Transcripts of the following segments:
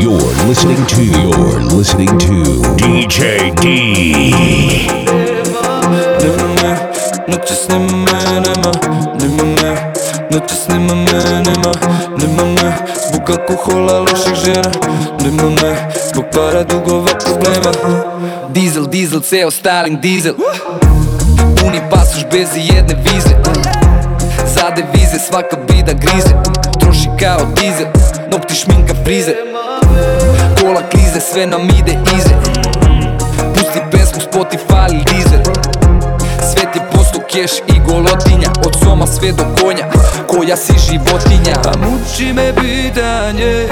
You're listening to, you're listening to DJ D. Kako hola loših žen, ne mame, po para dolgova problema. Dizel, dizel, se ostalim dizel. Puni pas už brez jedne vize. Za devize svaka bida grize, troši kao dizel, no ptiš minka frizer. Sve nam ide ize Pusti pesmu Spotify ili Deezer Svet je posto keš i golotinja Od soma sve do konja Koja si životinja Pa muči me pitanje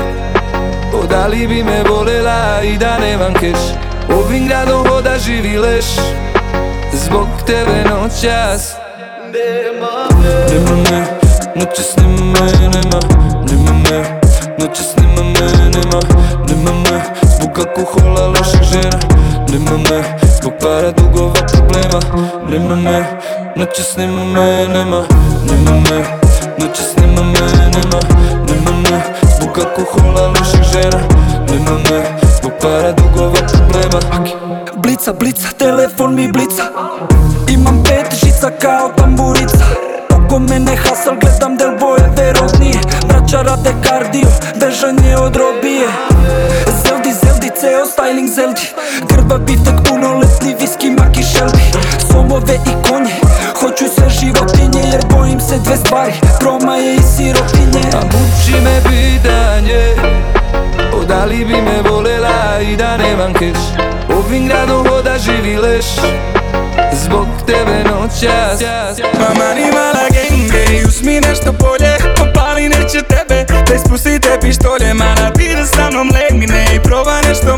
O da li bi me volela i da nemam keš Ovim gradom voda živi leš Zbog tebe noćas Nema me Nema me, noćas nema me, nema Nema me, noćas nema me, nema Nema me, како хола лоша жена Нема ме, пара дугова проблема немаме, ме, ноќе значи снима ме, нема немаме, ме, ноќе значи снима ме, нема немаме. ме, како хола лоша жена Нема ме, пара дугова проблема Блица, блица, телефон ми блица Имам пет жица као тамбурица Око мене хасал, гледам дел боја верозни Мрачара кардио, бежање од роби styling zeldi Grba bitak lesni viski, maki, šelbi Somove i konje, hoću sve životinje Jer bojim se dve stvari, je i sirotinje A muči me pitanje, o da li bi me volela i da nemam keš Ovim gradom voda živi leš, zbog tebe noćas Mama ni mala genge, mi nešto bolje Popali neće tebe, te pištolje Mana ti da sa mnom legne i proba nešto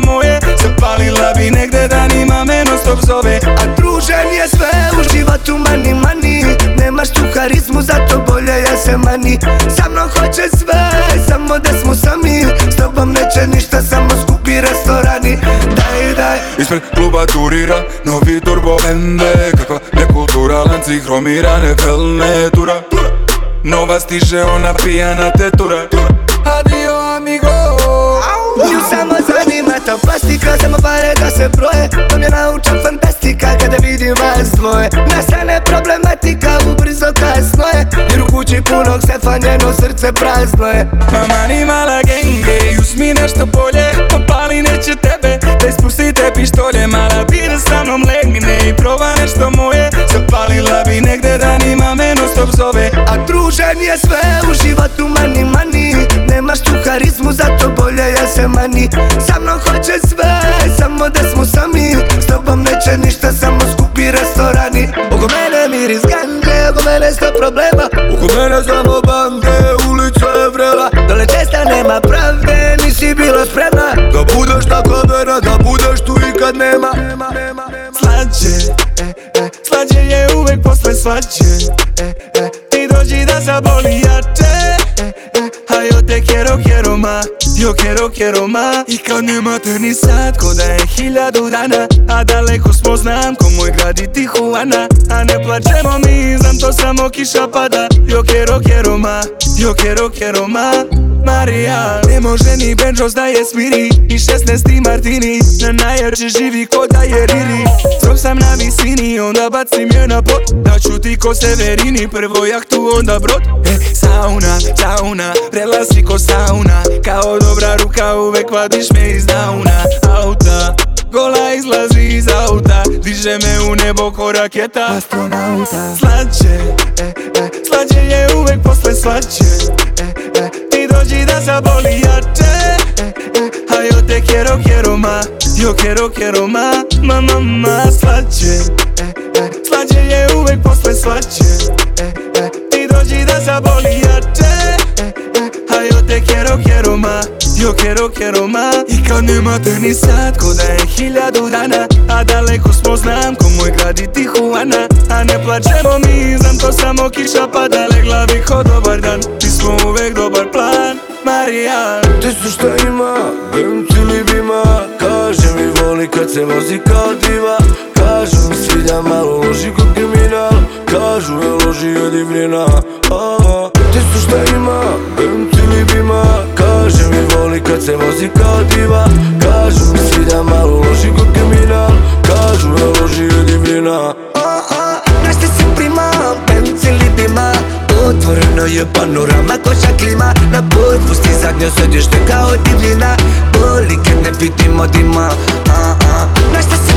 se danima me non stop zove A druženje je sve, u životu mani mani Nemaš tu harizmu, zato bolje ja se mani Sa mnom hoće sve, samo da smo sami S tobom neće ništa, samo skupi restorani Daj, daj Ispred kluba turira, novi turbo Mb, Kakva nekultura, lanci hromirane felne Tura, tura Nova stiže ona pijana tetura Adio amigo vrata plastika, samo pare da se broje To pa mi je nauča fantastika kada vidim vas dvoje Nastane problematika, ubrzo kasno je Jer u kući punog sefa njeno srce prazno je pa Mama ni mala genge, mi nešto bolje Popali pa neće tebe, te spustite pištolje Mala bira sa mnom legne i proba nešto moje Zapalila bi negde nima me non stop zove A družen je sve u životu mani mani Nemaš tu harizmu, zato bolje ja se mani Sa mnom Hoće sve Samo da smo sami S tobom neće ništa samo skupi restorani Oko mene miris gange Oko mene sto problema Oko mene samo bande, Ulica je vrela Da le česta nema pravde Nisi bila spremna Da budeš tako vera Da budeš tu i kad nema Slađe eh, Slađe je uvek posle svađe eh, Ti dođi da zaboli jače Hajo te quiero, quiero más Joke quiero, quiero I kao ni sad, ko da je hiljadu dana A daleko smo, znam, ko moj grad i Tijuana A ne plaćemo mi, znam to samo kiša pada Joke quiero, quiero ma yo quiero, Marija Ne može ni Benjos da je smiri I 16 martini Na najjače živi ko da je Riri Trop sam na visini Onda bacim je na pot Da ću ti ko Severini Prvo jahtu onda brod E, sauna, sauna ko sauna Kao dobra ruka Uvek vadiš me iz dauna auta Gola izlazi iz auta Diže me u nebo ko raketa Astronauta Slađe, e, e, slađe je uvek posle slađe e, e, Ti dođi da zaboli jače e, e, te kjero kjero ma Yo quiero, quiero ma, ma, ma, ma Slađe, e, e, slađe je uvek posle slađe E, e, ti dođi da zaboli Yo quiero, quiero más I kad nemate ni sad, ko da je hiljadu dana A daleko smo, znam, ko moj grad i Tijuana A ne plaćemo mi, znam to samo kiša pa Legla bih ho dobar dan, ti smo uvek dobar plan Marijan Ti su šta ima, ti li Bima Kaže mi voli kad se vozi kao diva Kažu mi svidja malo loži kod kriminal Kažu je loži je divljena Ti su šta ima, ti li Bima Kaže mi voli kad se vozi kao diva Kažu mi svi da malo loži kod kriminal Kažu da loži je divljina Našte si prima, pencili dima Otvoreno je panorama koša klima Na pusti zadnje sedište kao divljina Boli kad ne vidimo dima Našte si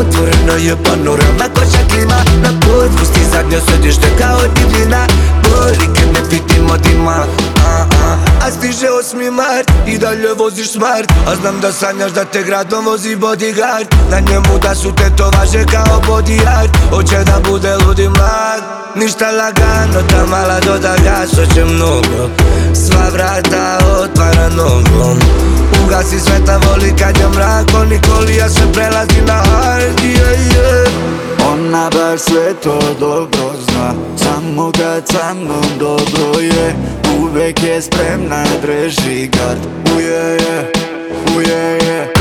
Otvoreno je panorama koša klima Na pusti zadnje sedište kao divljina Bolike ne pitimo dima a, stiže osmi mart i dalje voziš smart A znam da sanjaš da te gradom vozi bodyguard Na njemu da su tetovaže kao body art Hoće da bude ludi mlad Ništa lagano, ta mala doda gas Hoće mnogo Sva vrata otvara nogom Druga si sveta voli kad je mrak Nikolija se prelazi na hard yeah, yeah. Ona baš sve to dobro zna Samo kad sa mnom dobro je Uvijek je spremna dreži gard Uje je, uje je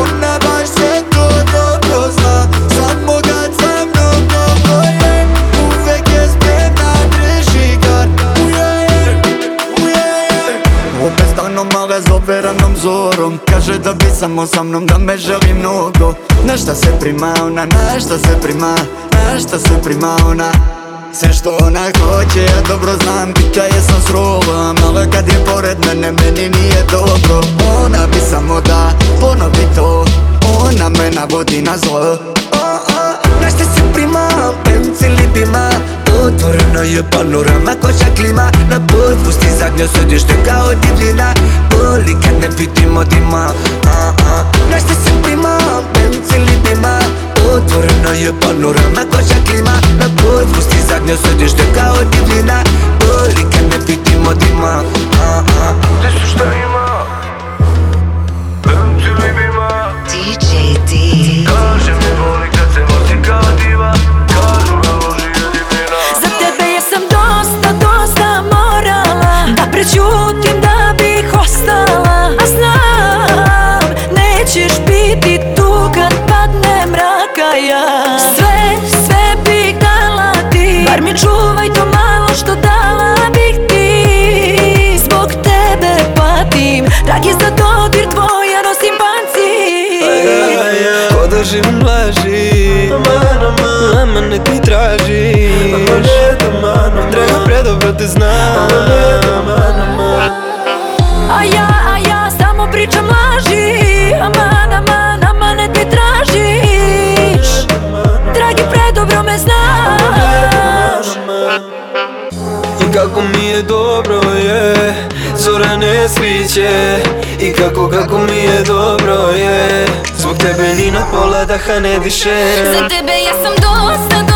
Ona baš sve to dobro zna Samo kad sa mnom dobro je Uvijek je spremna dreži gard Uje je, uje je Opet stalno zove rano obzorom Kaže da bi samo sa mnom, da me želi mnogo Na šta se prima ona, na šta se prima, na šta se prima ona sve što ona hoće, ja dobro znam, bića je sam srovam Ali kad je pored mene, meni nije dobro Ona bi samo da ponovi to Ona me navodi na zlo oh, oh, Na šta se prima, pencili Otvorena je panorama, koća klima Na popusti zadnje sedište kao divljina Boli kad ne vidimo dima Nešto a. Znaš ti se prima, pencili dima Otvorena je panorama, koća klima Na popusti zadnje sedište kao divljina Boli kad ne vidimo dima a, su šta ima? dima DJ D Kažem ne boli ti tražiš Treba predobro te znam A ja, a ja samo pričam laži Aman, aman, ne ti tražiš Dragi predobro me znaš I kako mi je dobro je Zora ne sliče I kako kako mi je dobro je Zbog tebe ni na pola daha ne diše Za tebe ja sam dosta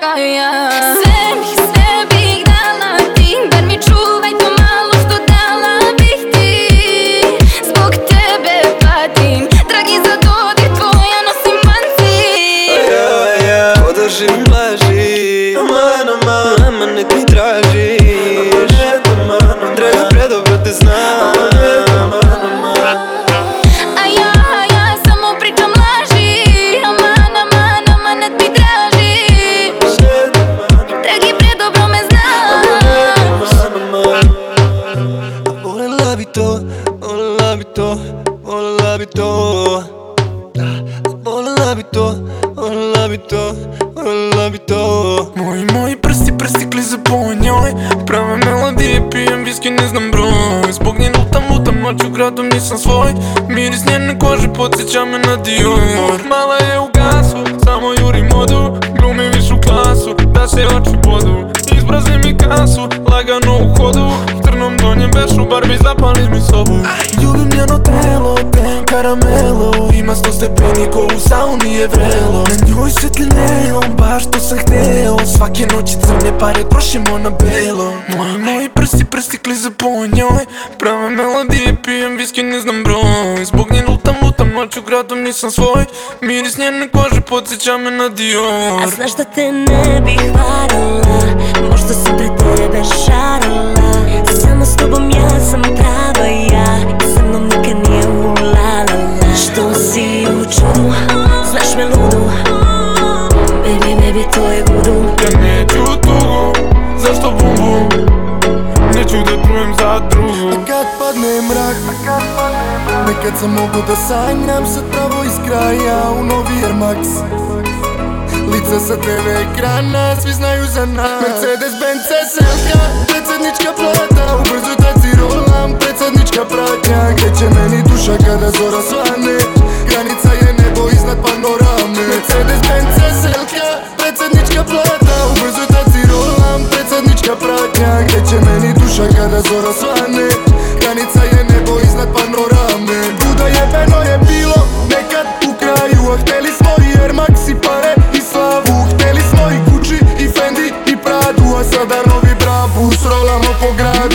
такая. Сэмми, na Mala je u gasu, samo juri modu Glumi višu klasu, da se oči podu, Izbrazi mi kasu, lagano u hodu Trnom donjem vešu, barbi zapali mi sobu Ljubim njeno telo, pen karamelo Ima sto stepeni ko u sauni je vrelo Na njoj ti baš to sam hteo Svake noći crne pare trošimo na sam svoj Miris njene kože podsjeća me na Dior A znaš da te ne bih varala Možda sam pre tebe šarala Samo s tobom ja sam prava Kad sam mogu da sanjam se pravo iz kraja u novi Air Max Lica sa TV ekrana, svi znaju za nas Mercedes Benz SLK, predsjednička plata Ubrzo taci rolam, predsjednička pratnja će meni duša kada zora svane Granica je nebo iznad panorame Mercedes Benz SLK, predsjednička plata Ubrzo taci rolam, predsjednička pratnja će meni duša kada zora svane Granica je nebo iznad panorame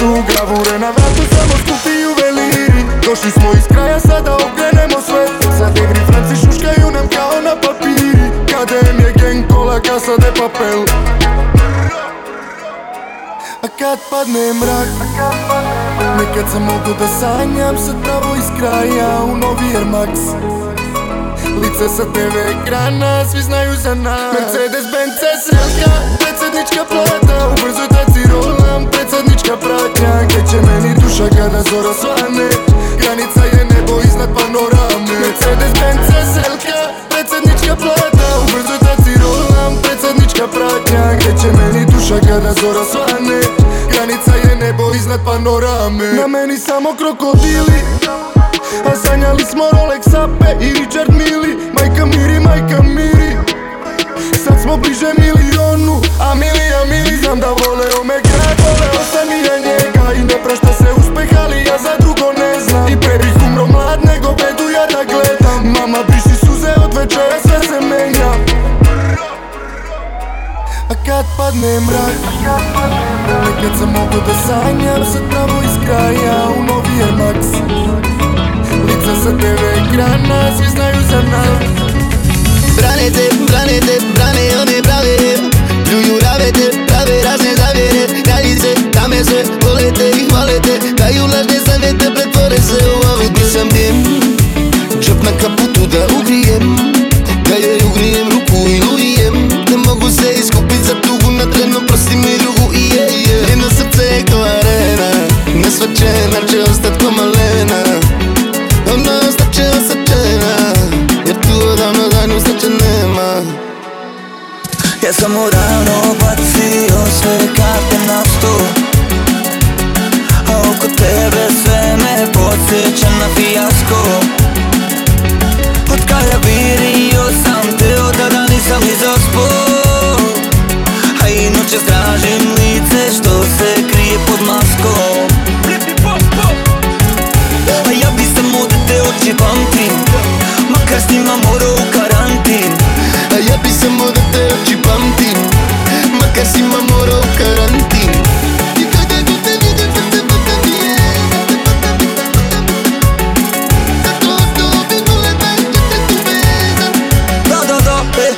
tu gravure na vratu samo skupi juveliri Došli smo iz kraja, sada okrenemo sve Sad igri franci šuškaju nam kao na papiri KDM je gen kola, kasa de papel A kad padne mrak Nekad sam mogu da sanjam se pravo iz kraja u novi Air Max Lice sa TV ekrana, svi znaju za nas Mercedes-Benz, SLK, predsjednička plata, ubrzo je taci pratnja će meni duša kada zora svane Granica je nebo iznad panorame Mercedes Benz SLK Predsjednička plata U brzoj taci rolam Predsjednička pratnja gdje će meni duša kada zora svane Granica je nebo iznad panorame Na meni samo krokodili A sanjali smo Rolex Ape i Richard Mili Majka miri, majka miri Sad smo bliže milionu A milija mili znam da voleo me grad Voleo i ja njega I ne prašta se uspeh ali ja za drugo ne znam I pre bih umro mlad nego bedu ja da gledam Mama briši suze od večera sve se menja A kad padne mrak Nekad sam mogo da sanjam Sad pravo iz kraja u novi je Lica sa TV ekrana Svi znaju za nas Branete, branete, branete, me brave Ljuju ravete, prave razne zavjere Kraljice, dame se, volete ih malete Daju lažne savjete, pretvore se u avet Nisam dim, džep na kaputu da ugrije Samo sam odavno bacio sve karte na sto A oko tebe sve me podsjeća na fijasko Od kada virio sam te od tada nisam zaspo A inoče stražim lice što se krije pod maskom A ja bi sam od te oči pamtim Makar s njima morao u karantin a ja bi samo da te oči pamtim Makar si ma morao karantin I kada god te vidim da te bata nije Tako to bi te tu kubena Da, da, da, e,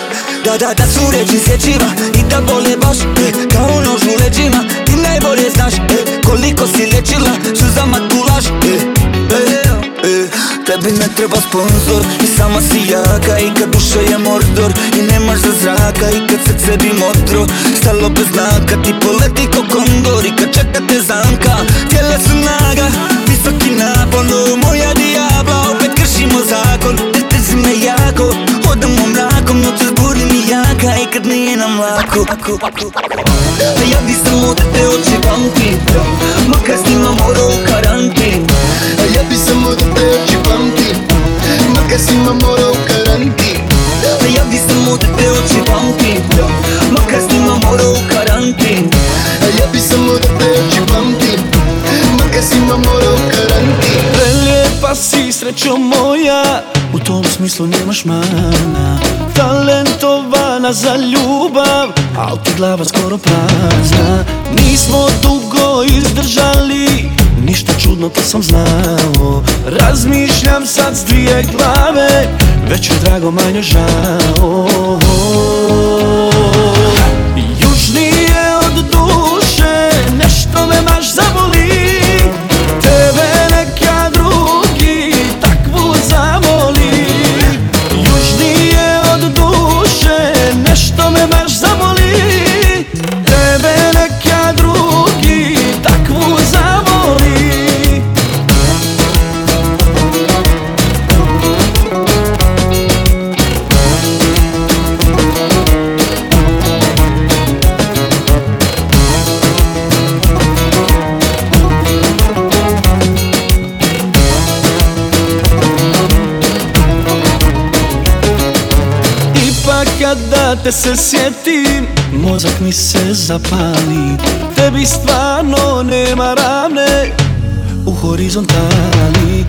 da, da, da su reči sjećiva I da bole baš, e, kao nož u leđima Ti najbolje znaš, e, koliko si lječila Suzama tu laž, e e, Tebi ne treba sponsor I sama si jaka I kad duša je mordor I nemaš za zraka I kad se sebi modro Stalo bez znaka Ti poleti ko kondor I kad čeka te zamka Tijela su naga Visoki napon Moja diabla, Opet kršimo zakon Te me jako idem u mrak Unutra buri mi jaka i kad nije nam lako A ja bi samo da te oči pamti Makar s njima morao u karantin A ja bi samo da te oči pamti Makar s njima morao u karantin A ja bi samo da te oči pamti Makar s njima morao u karantin A ja bi samo da te oči pamti Makar s njima morao u karantin Prelijepa si srećo moja u tom smislu nemaš mana Talentovana za ljubav Al ti glava skoro prazna Nismo dugo izdržali Ništa čudno to sam znao Razmišljam sad s dvije glave Već je drago manje žao Kada te se sjetim, mozak mi se zapali Tebi stvarno nema ravne u horizontali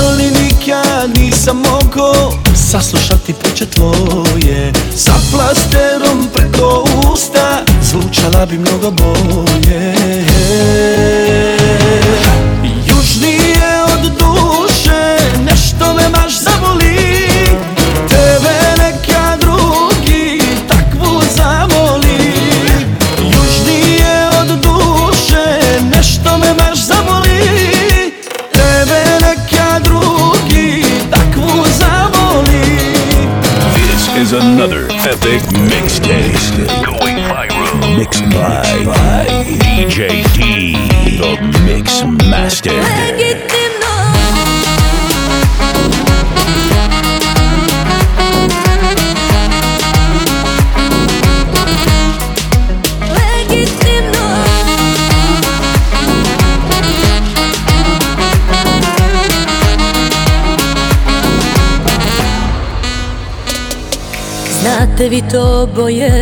Ali nikad nisam mogo saslušati priče tvoje Sa plasterom preko usta zvučala bi mnogo bolje Epic day, Going viral. Mixed by, by DJ D, the Mix Master. Znate vi to boje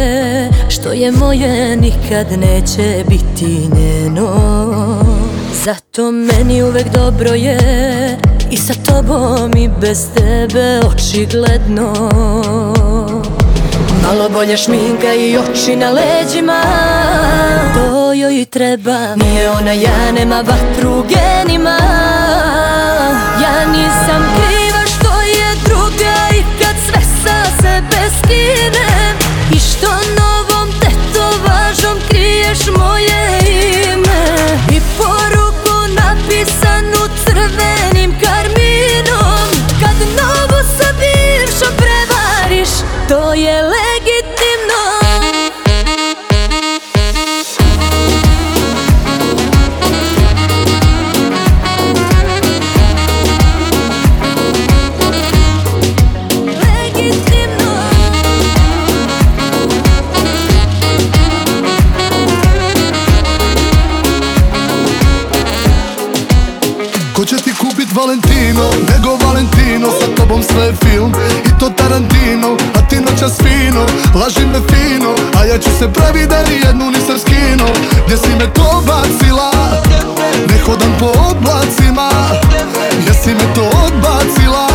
Što je moje nikad neće biti njeno Zato meni uvek dobro je I sa tobom i bez tebe očigledno Malo bolje šminka i oči na leđima To joj treba Nije ona ja, nema vatru genima Ja nisam kriva I što novom tetovažom kriješ moje ime I poruku napisanu crveni priča fino Laži me fino A ja ću se pravi da ni jednu nisam skino Gdje si me to bacila Ne hodam po oblacima Gdje si me to odbacila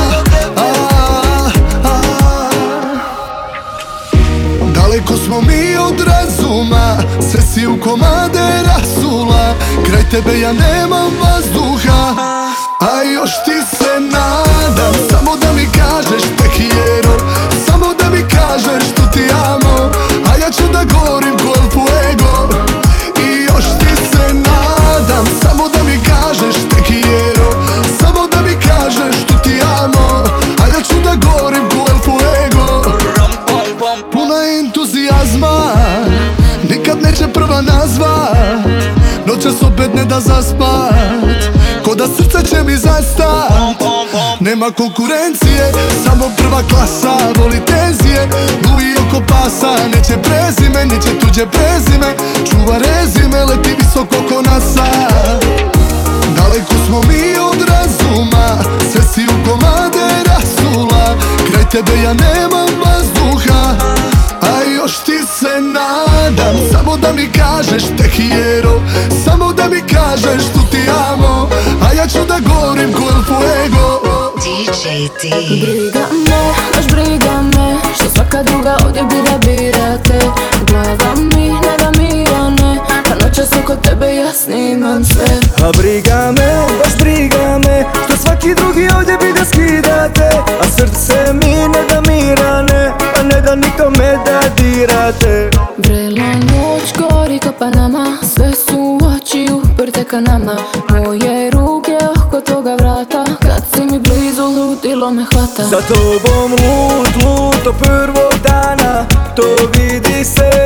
Daleko smo mi od razuma Sve si u komade rasula Kraj tebe ja nemam vazduha da zaspat Ko da srce će mi zastat Nema konkurencije, samo prva klasa Voli tenzije, duvi oko pasa Neće prezime, neće tuđe prezime Čuva rezime, leti visoko ko nasa Daleko smo mi od razuma Sve si u komade rasula Kraj tebe ja nemam vazduha Samo da mi kažeš te quiero Samo da mi kažeš tu ti amo A ja ću da govorim el fuego DJ T Briga me, baš briga me Što svaka druga ovdje bira birate Glava mi, ne da mi ja ne Pa noćas kod tebe ja snimam sve A briga me, baš briga me Što svaki drugi ovdje bi da skidate A srce mi ne da nikome da dirate Vrela noć gori ka Panama Sve su oči uprte ka nama Moje ruke oko toga vrata Kad si mi blizu ludilo me hvata Za tobom lud, lud do prvog dana To vidi se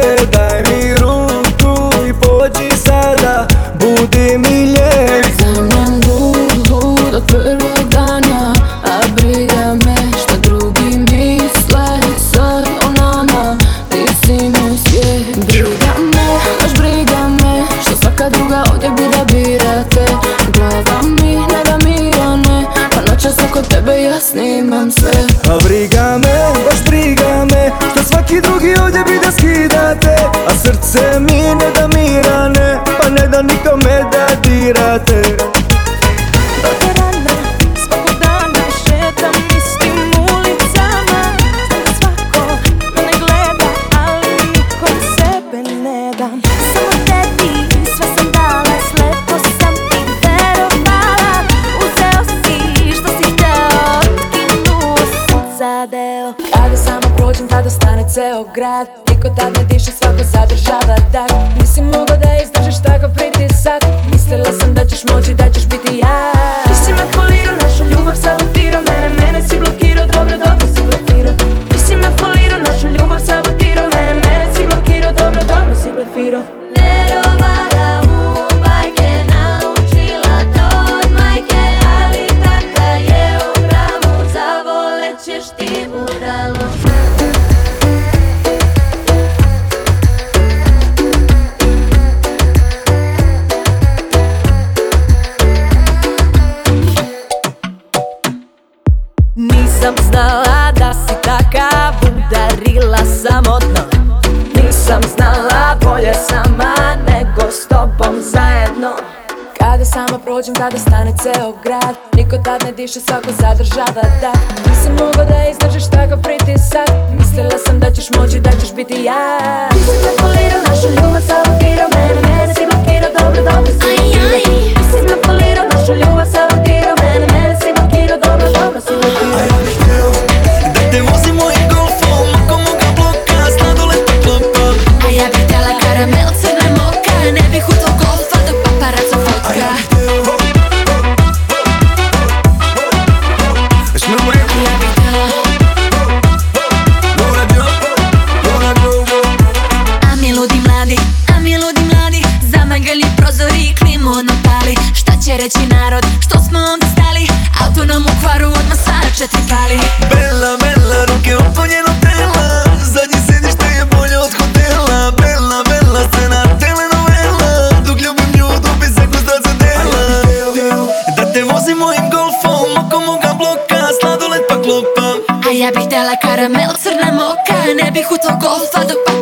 Mislila sam da ćeš moći, da ćeš biti ja Ti si prepolirao našu ljubav, sabotirao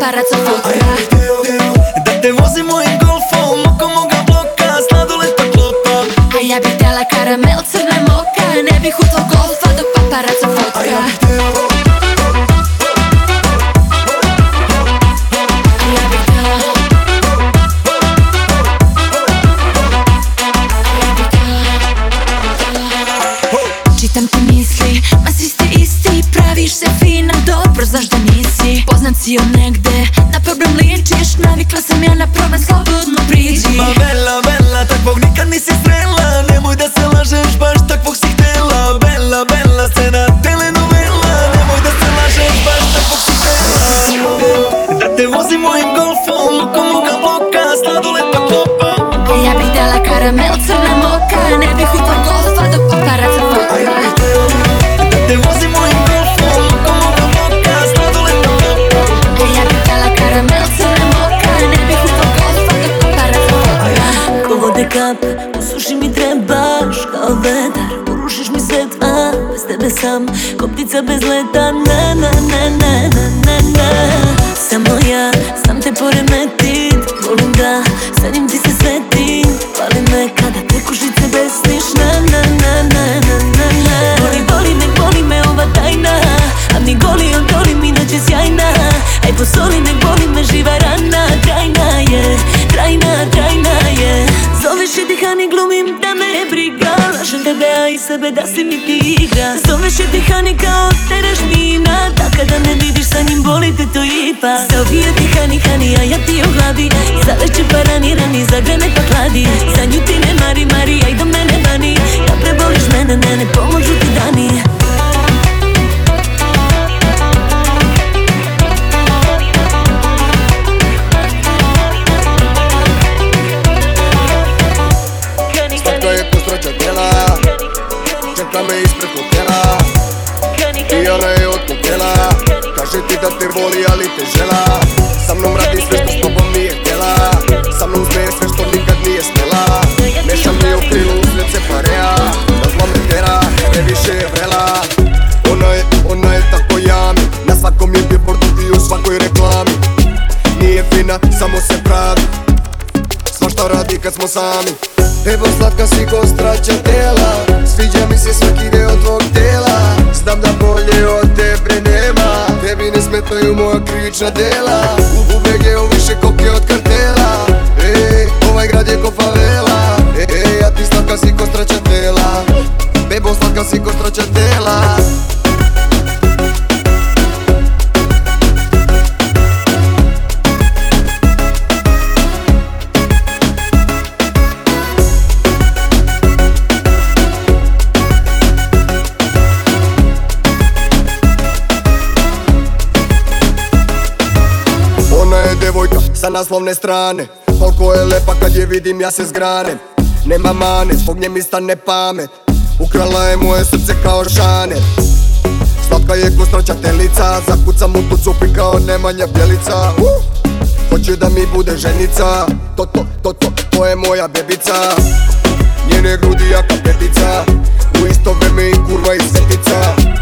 para de sofocar. Koptica bez leta, ne, ne, ne, ne smo sami Evo slatka si ko straća tela Sviđa mi se svaki deo tvog tela Znam da bolje od tebe nema Tebi ne smetaju moja krivična dela U BG-u više koke od kartela Ej, ovaj grad je ko favela Ej, a ti slatka si ko straća tela Bebo slatka si ko straća tela naslovne strane Koliko je lepa kad je vidim ja se zgranem Nema mane, zbog nje mi stane pamet Ukrala je moje srce kao šane Slatka je ko telica, Zakucam u tu cupi kao Nemanja Bjelica uh! Hoće da mi bude ženica To, to, to, to, to je moja bebica Njene grudi jaka petica U isto vreme i kurva i svetica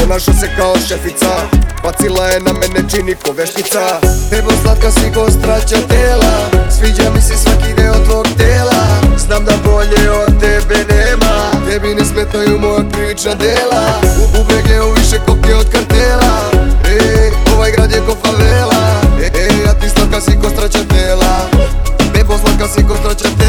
Ponaša se kao šefica Bacila je na mene čini ko veštica Tebo slatka si straća tela Sviđa mi se svaki deo tvog tela Znam da bolje od tebe nema Tebi ne smetaju moja krivična dela U bubrege u više koke od kartela Ej, ovaj grad je ko favela Ej, e, a ti slatka si straća tela Tebo slatka si straća tela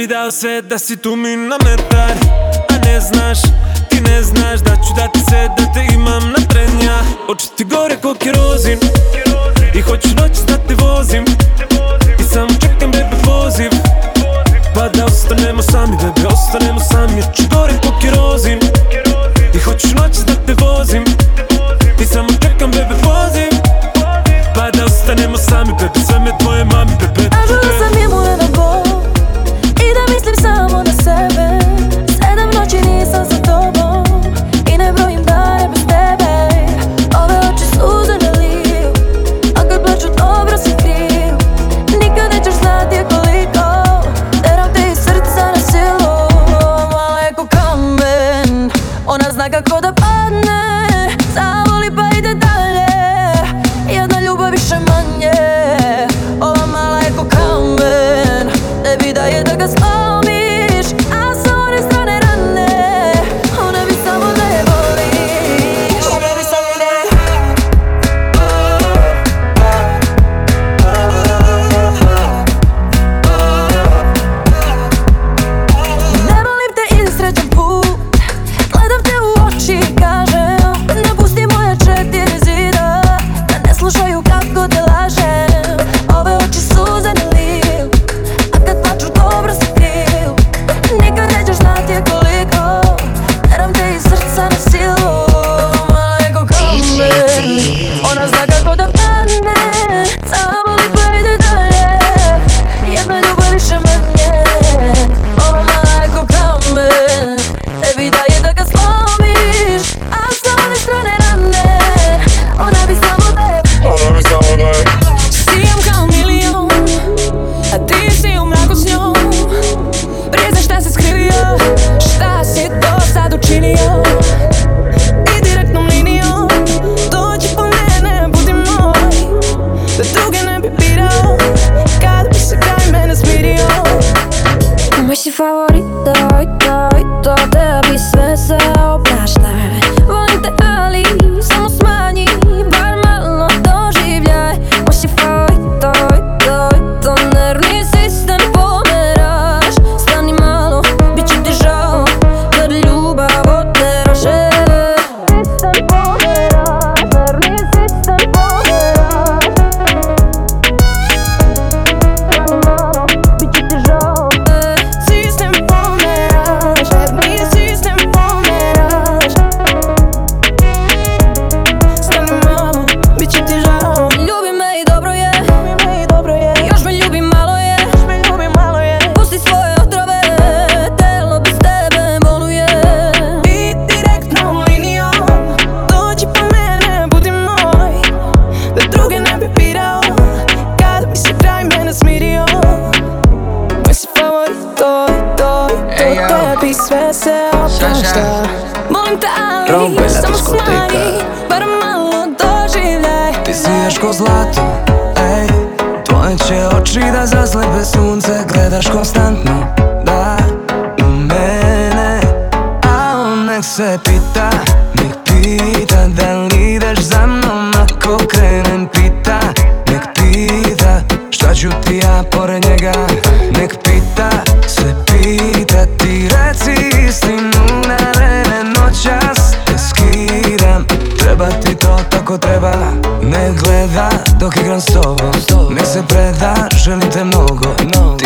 bi dao sve da si tu mi nametar A ne znaš, ti ne znaš da ću dati sve da te imam na trenja Oči ti gore ko kerozin I hoću noć da te vozim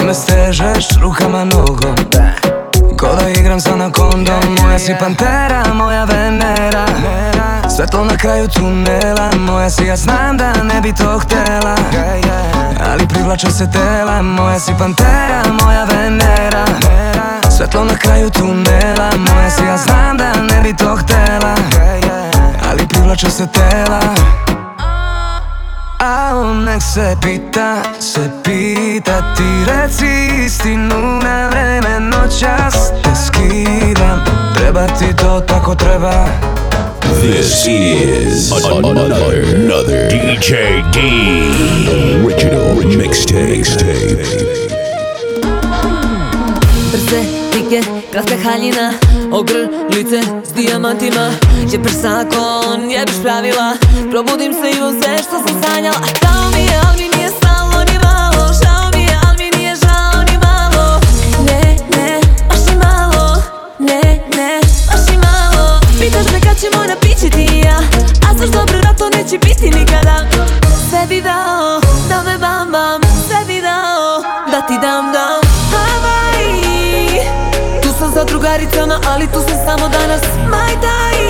me stežeš rukama nogom Ko da igram sa nakondom Moja si pantera, moja venera Svetlo na kraju tunela Moja si ja znam da ne bi to htela, Ali privlače se tela Moja si pantera, moja venera Svetlo na kraju tunela Moja si ja znam da ne bi to htela, Ali privlače se tela a on nek se pita, se pita Ti reci istinu na vreme noćas Te skidam, treba ti to tako treba This is another, another DJ D original, mixtape. Mixtape slike Kratka haljina, ogrlice s dijamantima Jebeš sakon, jebeš pravila Probudim se i sve što sam sanjala A dao mi je, al mi nije stalo ni malo Žao mi je, al mi nije žao ni malo Ne, ne, baš ni malo Ne, ne, baš ni malo Pitaš me kad ćemo napići ti ja A znaš dobro da to neće biti nikada Sve bi dao, da me bam bam Sve bi dao, da ti dam dam Старица на алито сум само данас Мај дај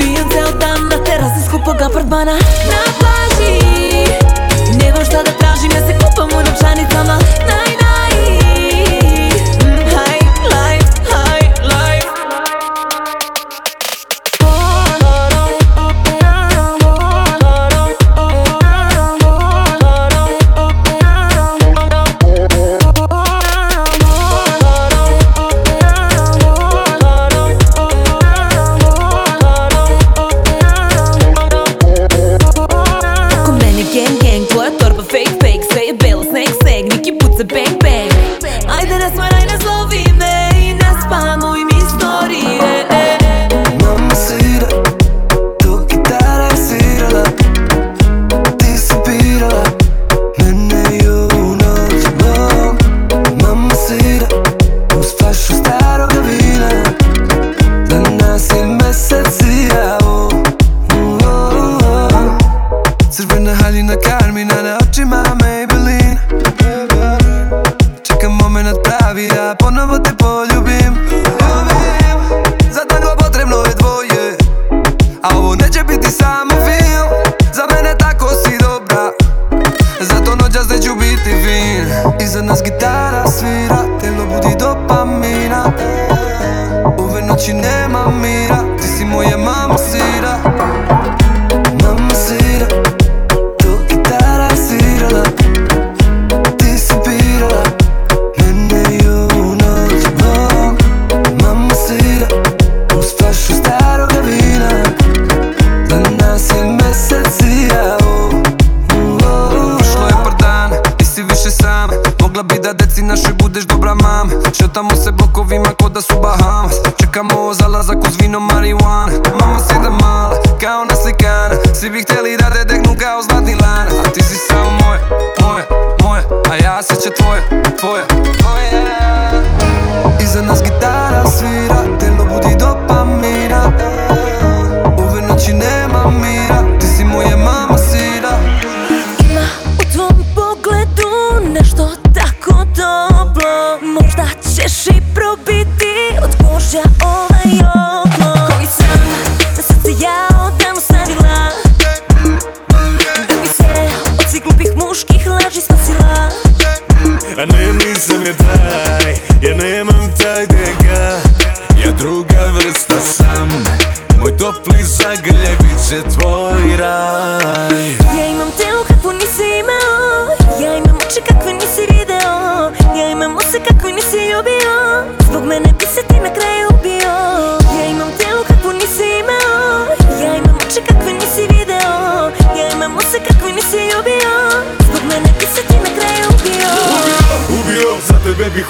Пијам цел дан на терас и скупога пред На плажи Немам шта да тражим, ја се купам у напчаницама Нај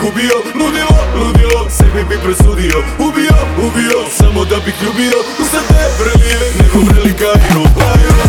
ubio Ludilo, ludilo, sebi bi presudio Ubio, ubio, samo da bih ljubio Usta te prelije, neko prelika i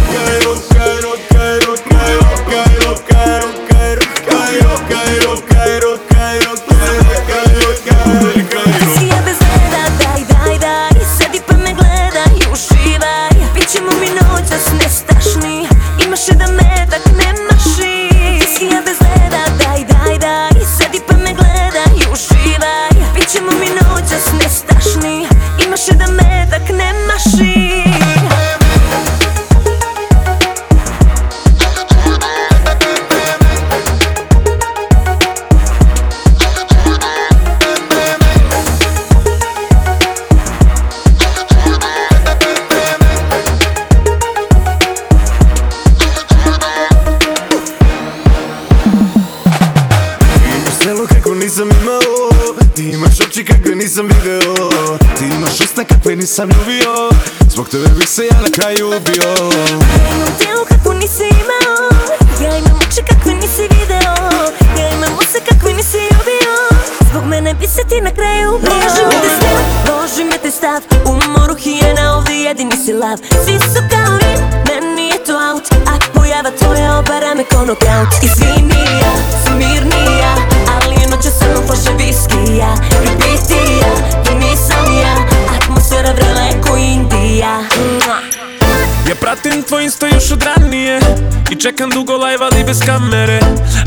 Čekam dugo live ali bez kamere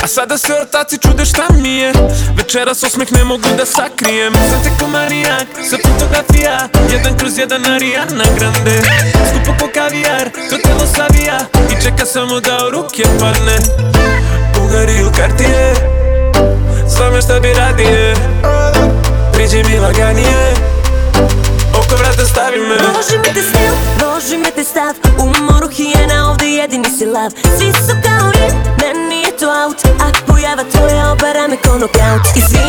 A sada se ortaci čude šta mi je Večeras osmeh ne mogu da sakrijem Sam te ko marijak, sa fotografija Jedan kroz jedan na Grande Skupo ko kavijar, to telo savija I čeka samo da u ruke padne Bugari u kartije Svame šta bi radije Priđi mi laganije Oko vrata stavi me Loži mi te stil, loži te stav vredi nisi lav Svi su kao rip, meni je to out A pojava tvoja obara me ko knockout Izvini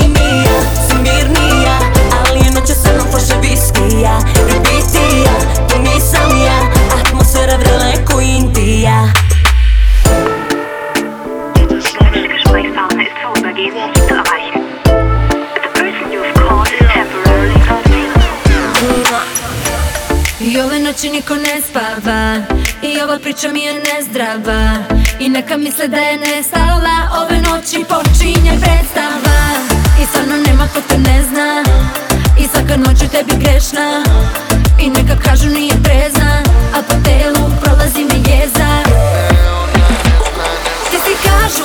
priča mi je nezdrava I neka misle da je nestala Ove noći počinje predstava I stvarno nema ko te ne zna I svaka noć u tebi grešna I neka kažu nije prezna A po telu prolazi mi jeza Ti si kažu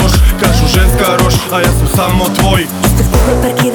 злож Кажу ženska roš, a ja sam samo tvoj Ste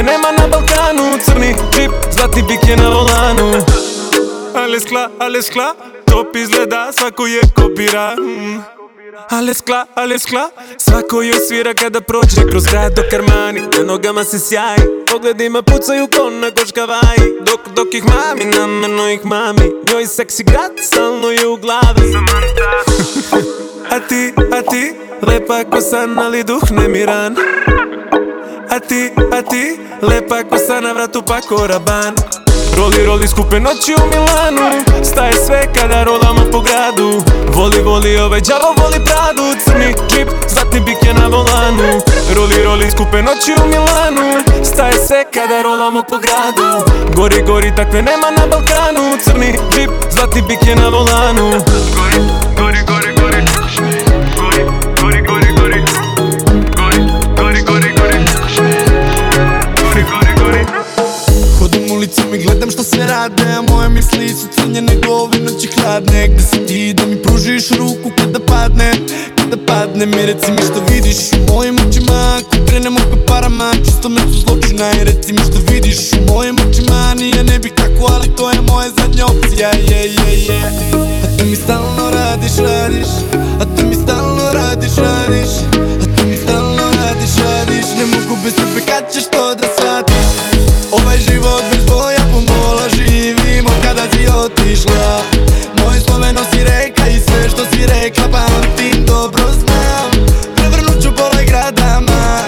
Tebe nema na Balkanu Crni trip, zlati bik je na volanu Ale skla, ale skla Top izgleda, svako je kopira mm. Ale skla, ale skla Svako je svira kada prođe kroz grad do karmani Na nogama se sjaji Pogledima pucaju ko na koškavaji Dok, dok ih mami, namjerno ih mami Njoj seksi grad, stalno je u glavi A ti, a ti Lepa san, ali duh nemiran a ti, a ti, lepa kosa na vratu pa koraban Roli, roli skupe noći u Milanu Staje sve kada rolamo po gradu Voli, voli ovaj džavo voli pradu Crni džip, zlatni bik je na volanu Roli, roli skupe noći u Milanu Staje se kada rolamo po gradu Gori, gori, takve nema na Balkanu Crni džip, zlatni bik je na volanu Gori, gori, gori, gori Gori, gori, gori, gori gori, gori, gori Hodim ulicom i gledam što se rade A moje misli su crnje nego ove noći hladne Gde si ti da mi pružiš ruku kada padne Kada padne mi reci mi što vidiš u mojim očima Ako krenem oko parama čisto me su zločina I reci mi što vidiš u mojim očima Nije ne bih tako ali to je moja zadnja opcija Je, je, A ti mi stalno radiš, radiš A ti mi stalno radiš, radiš A ti mi stalno radiš, radiš Ne mogu bez tebe kad ćeš to si rekla pamtim, dobro znam Prevrnut ću pola gradama,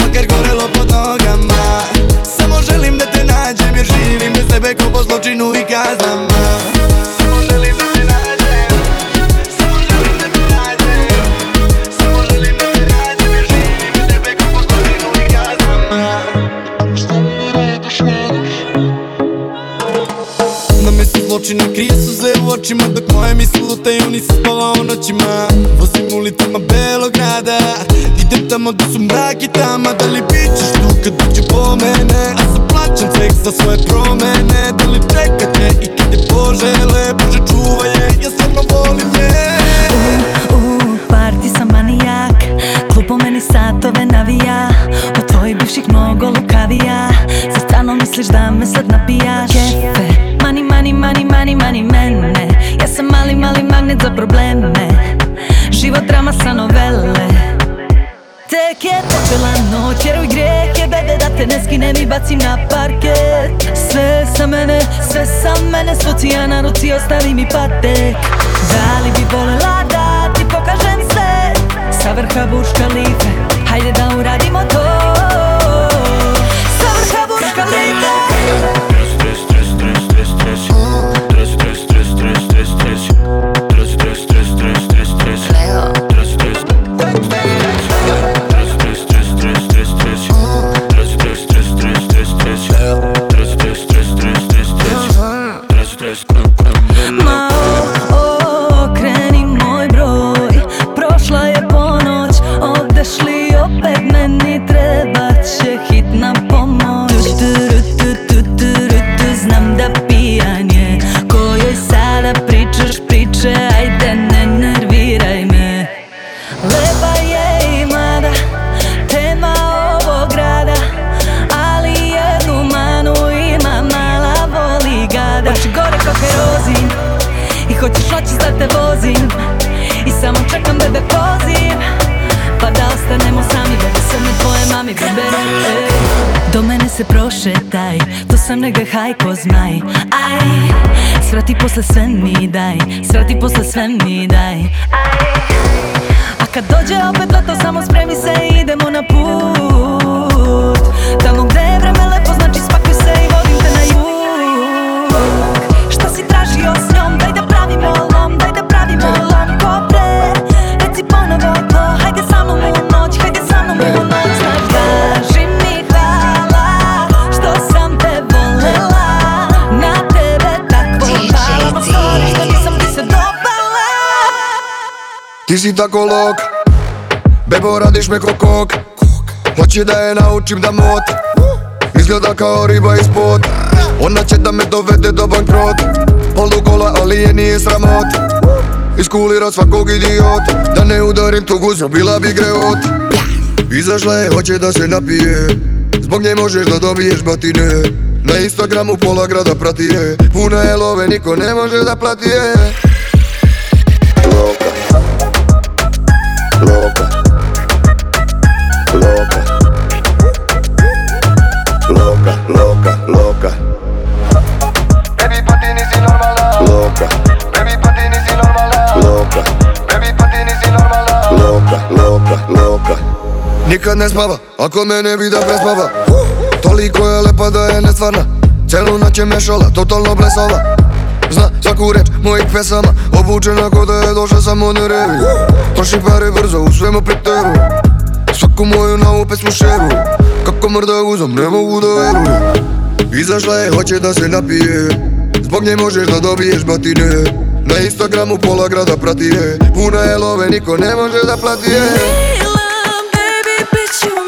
makar gorelo pod Samo želim da te nađem jer živim bez tebe ko po zločinu i kaznama Samo želim da te nađem, samo želim da te nađem Samo želim da te nađem jer živim bez tebe ko po zločinu i kaznama Šta mi radiš, vidiš? Na mjestu zločina krije очима Док моја и утајуни се спала о ночима Возим улицама Белограда Идем тамо да су мрак и тама Дали бичеш тука доќе по мене Аз се плачам сек за своје промене Дали чекате и каде пожеле Боже чувај ја, се стварно волим bacim na parket Sve sa mene, sve sa mene Svo ti ja na ruci, ostavi mi pate Da li bi volela da ti pokažem sve Sa vrha Burj Hajde da uradimo to nega hajko znaj Aj, svrati posle sve mi daj Svrati posle sve mi daj a kad dođe opet leto samo spremi se idemo na put Tamo gde je vreme Ti si tako lok Bebo radiš me ko kok Hoće da je naučim da mot Izgleda kao riba iz pot Ona će da me dovede do bankrot Polugola ali je nije sramot Iskulirat svakog idiot Da ne udarim tu guzu bila bi greot Izašla je hoće da se napije Zbog nje možeš da dobiješ batine Na Instagramu pola grada prati je Puna je love niko ne može da plati je Nikad ne spava, ako me ne vidi da prespava Toliko je lepa da je nestvarna Celu noć je mešala, totalno blesova Zna svaku reč mojih pesama Obučena ko da je došla samo ne revi Troši pare brzo, u svemu priteru Svaku moju novu pesmu šeru Kako mrda uzom, ne mogu da Izašla je, hoće da se napije Zbog nje možeš da dobiješ batine Na Instagramu pola grada prati je Puna je love, niko ne može da plati je you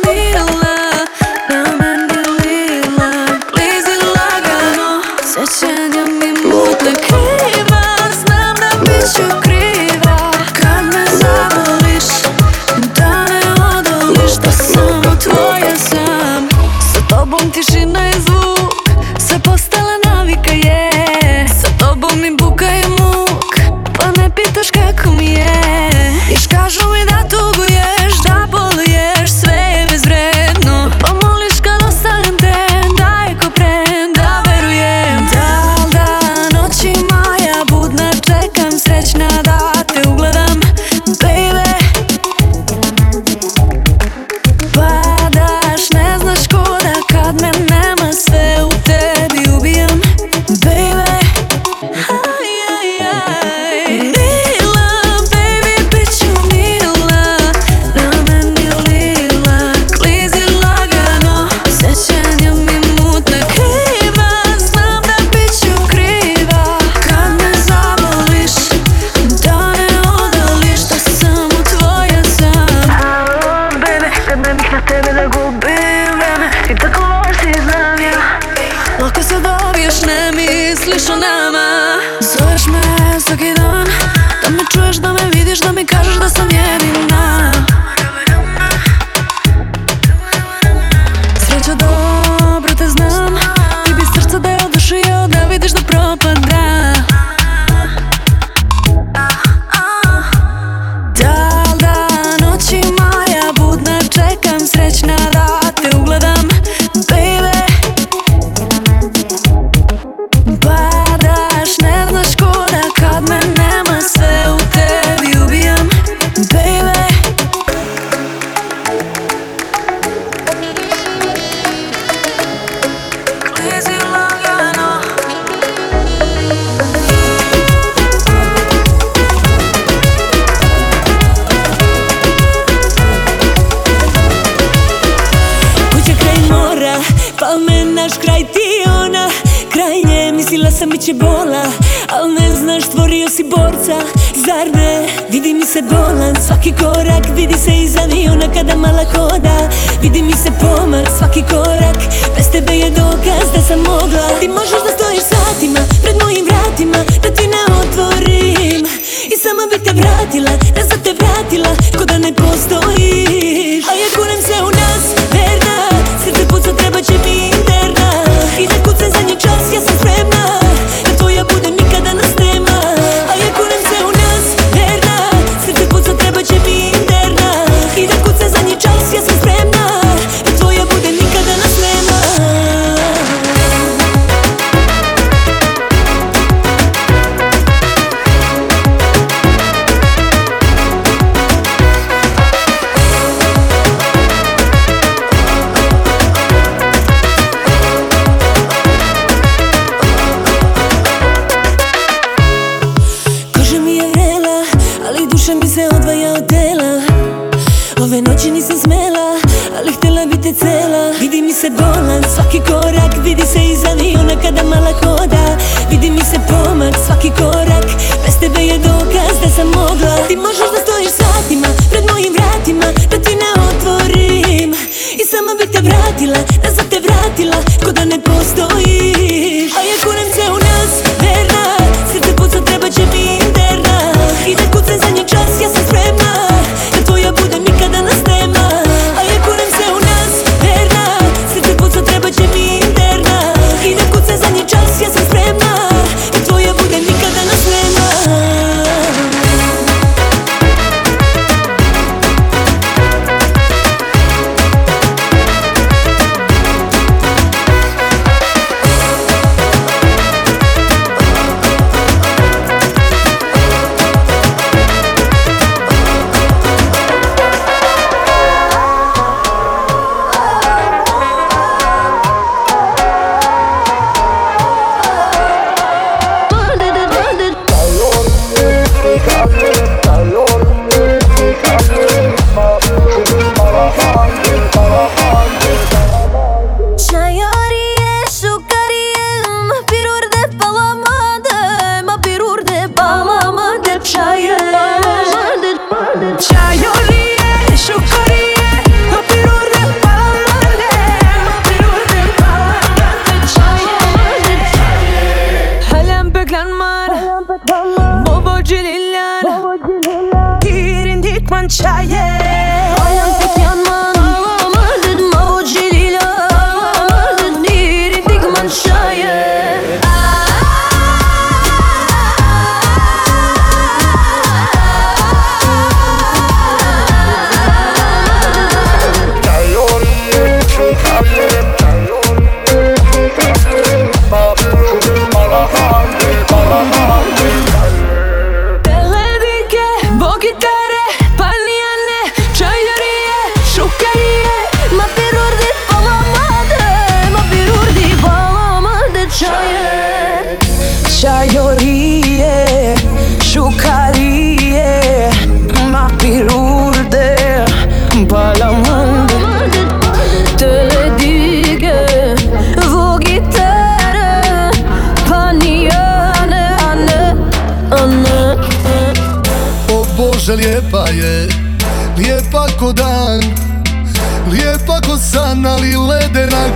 Francia, yeah.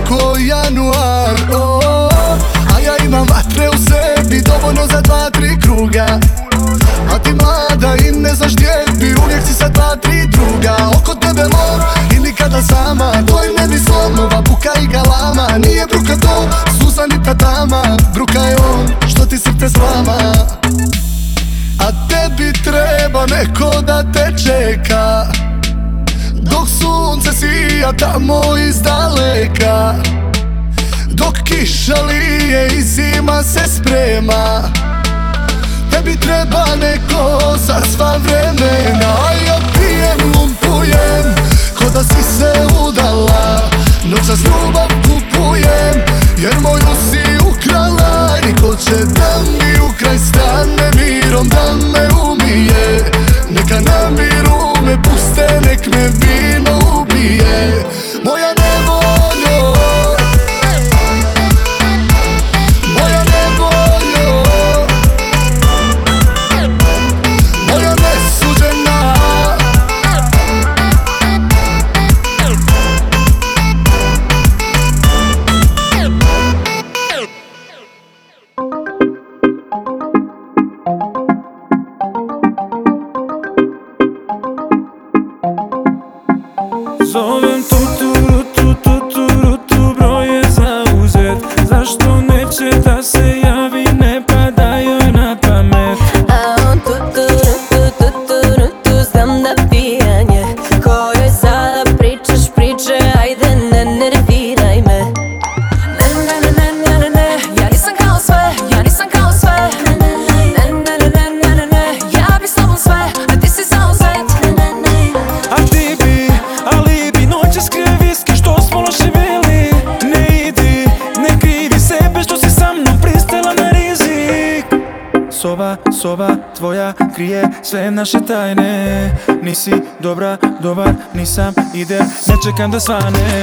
ko januar A ja imam vatre u sebi dovoljno za dva, tri kruga A ti mlada i ne znaš gdje bi uvijek si sa dva, tri druga Oko tebe lor i nikada sama To ne bi buka i galama Nije bruka to, suza ni tatama, Bruka je on što ti srce slama A tebi treba neko da te čeka ja tamo iz daleka Dok kiša lije i zima se sprema Tebi treba neko za sva vremena A ja pijem, lumpujem, ko da si se udala Noćas ljubav kupujem, jer moju si ukrala Niko će da mi ukraj stane mirom da me umije Neka na miru me puste, nek me vino yeah. sve naše tajne Nisi dobra, dobar, nisam, idem, ne čekam da svane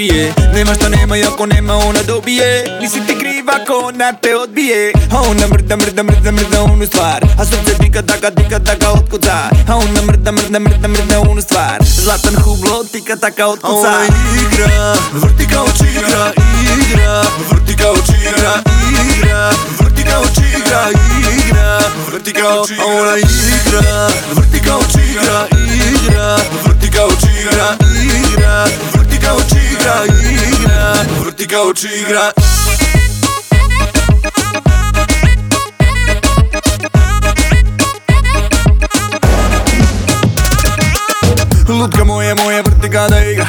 попие Нема што нема и ако нема она добие Ни си ти крива ако она те одбие А она мрда, мрда, мрда, мрда, ону ствар А срце дика, така, дика, така, од куца А она мрда, мрда, мрда, мрда, ону ствар Златан хубло, тика, така, од куца А Она игра, врти као чигра, игра Врти као чигра, игра Врти као чигра, игра Врти као чигра, она игра Врти као чигра, игра Врти као чигра, игра Врти као чигра igra, igra Vrti kao čigra Lutka moje, moje, vrti kada igra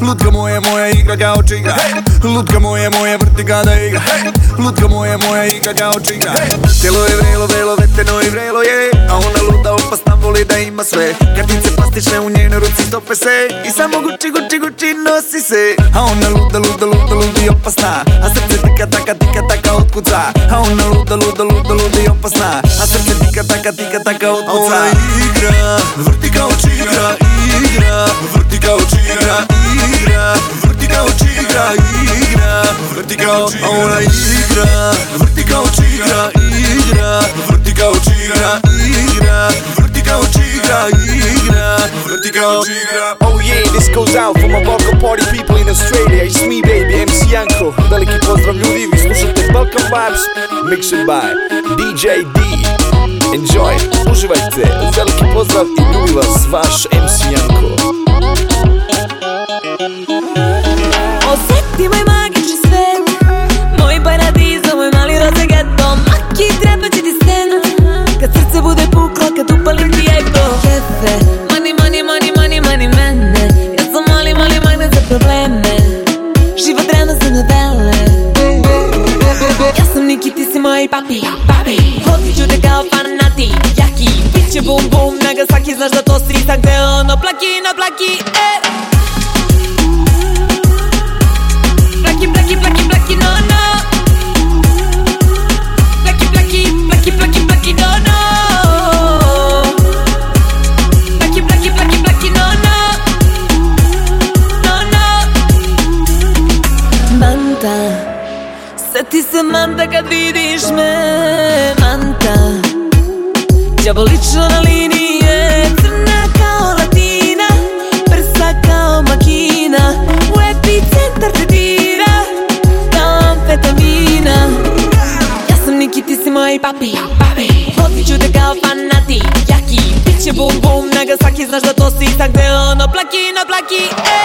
Lutka moje, moja igra kao čiga Lutka moje, moje vrti kada igra Lutka moje, moja igra kao čiga Tijelo je vrelo, vrelo, veteno i vrelo je A ona luda opasna voli da ima sve Kartice plastične u njenoj ruci stope se I samo guči, guči, guči nosi se A ona luda, luda, luda, luda i opasna A srce tika, taka, tika, taka otkuca A ona luda, luda, luda, ludi i opasna A srce tika, taka, tika, taka otkuca A ona igra, vrti kao čigra Igra, vrti kao Igra igra Vrti kao čigra igra Vrti kao čigra A ona igra Vrti kao čigra igra Vrti kao čigra igra Vrti kao čigra igra Vrti kao čigra Oh yeah, this goes out for my Balkan party people in Australia It's me baby, MC Janko Veliki pozdrav ljudi, vi slušate Balkan Vibes Mixed by DJ D Enjoy, uživajte, veliki pozdrav i ljubi vas, vaš MC Janko babi, babi, ću te kao fanati, jaki Biće bum bum, Nagasaki, znaš da to Tak Gde ono plaki na plaki, e Nagasaki, znaš da to si tak on No plaki, no plaki, ej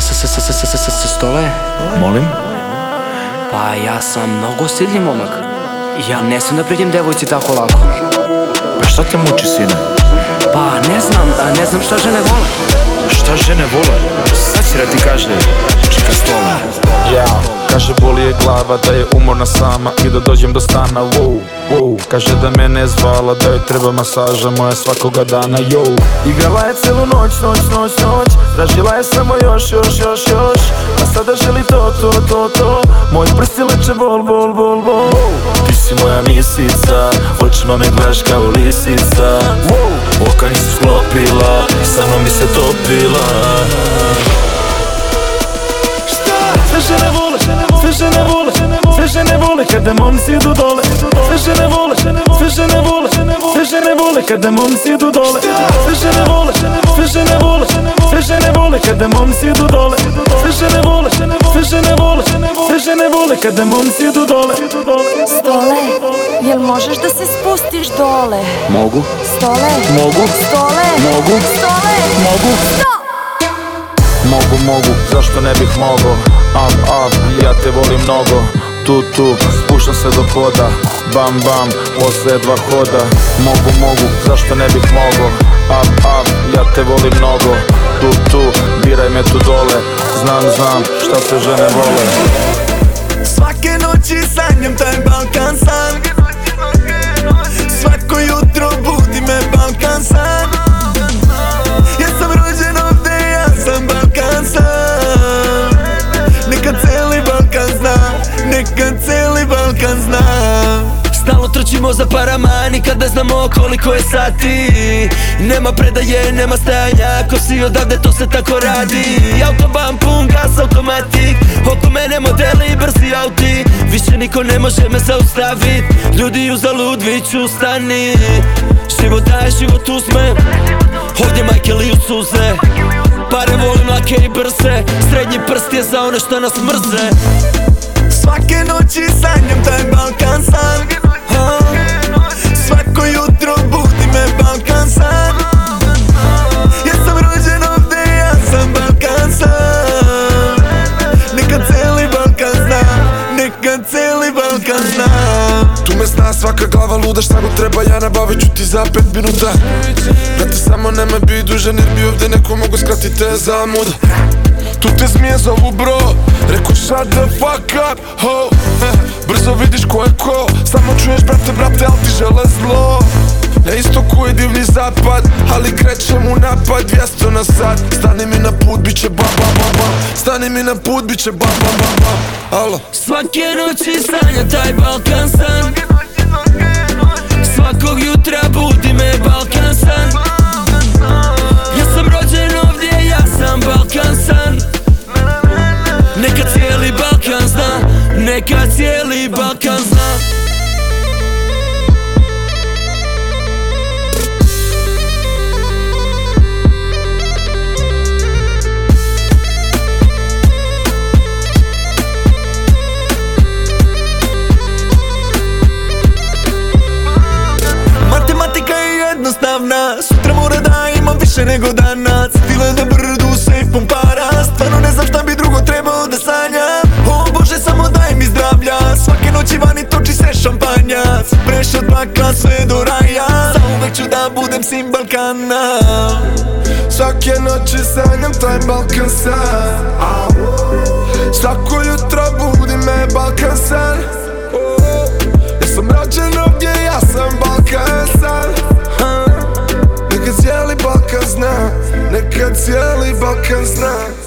stole? Molim? Pa ja sam mnogo stidljiv momak. Ja ne sam da priđem devojci tako lako. Pa šta te muči, sine? Pa ne znam, ne znam šta žene vole. Šta žene vole? Sad će da ti kaže, čeka stola. Ja, kaže boli je glava da je umorna sama i da dođem do stana, wow wow. Kaže da me ne zvala, da joj treba masaža moja svakoga dana, yo Igrala je celu noć, noć, noć, noć Tražila je samo još, još, još, još A sada želi to, to, to, to Moj prsti leče bol, bol, bol, bol Ti si moja misica Očima me gledaš kao lisica wow. Oka nisu sklopila samo mi se topila Šta? Sve žene vole, sve žene vole sve žene vole kada momci idu dole Sve žene vole, sve žene vole Sve žene vole kada momci idu dole Sve žene vole, sve žene vole Sve žene vole kada momci idu dole Sve žene vole, sve žene vole Sve žene vole kada momci idu dole Stole, jel možeš da se spustiš dole? Mogu Stole, mogu Stole, mogu Stole, mogu Stole Mogu, mogu, zašto ne bih mogao Am, am, ja te volim mnogo tu tu Spuštam se do poda Bam bam, posle dva hoda Mogu mogu, zašto ne bih mogao Up up, ja te volim mnogo Tu tu, biraj me tu dole Znam znam, šta se žene vole Svake noći sanjam taj Balkan san Svako jutro budi me Balkan san Trčimo za parama, kada znamo koliko je sati Nema predaje, nema stajanja Ako si odavde to se tako radi Autobahn pun gas automatik Oko mene modeli brzi auti Više niko ne može me zaustavit Ljudi u zalud ću stani Život daje, život uzme Ovdje majke liju suze Pare volim lake i brze Srednji prst je za one što nas mrze Svake noći sanjam taj Balkan san Svaka glava luda šta god treba ja nabavit ću ti za pet minuta Brate samo nemoj bi dužan jer bi ovdje neko mogu skrati te zamuda Tu te zmije zovu bro Reku shut the fuck up ho Brzo vidiš ko je ko Samo čuješ brate brate al ti žele zlo na istoku je divni zapad, ali krećem u napad 200 na sat Stani mi na put, bit će ba ba ba ba Stani mi na put, bit će ba ba ba ba Alo Svake noći sanja taj Balkan san Svakog jutra budi me Balkan san Ja sam rođen ovdje, ja sam Balkan san Neka cijeli Balkan zna Neka cijeli Balkan zna više nego danas Bila na brdu, sejfom para Stvarno ne znam šta bi drugo trebao da sanjam O Bože, samo daj mi zdravlja Svake noći vani toči se šampanjac Preš od bakla sve do raja Zauvek ću da budem sin Balkana Svake noći sanjam taj Balkan san Svako jutro budi me Balkan san Ja sam rođen ovdje, ja sam Balkan zna Neka cijeli Balkan zna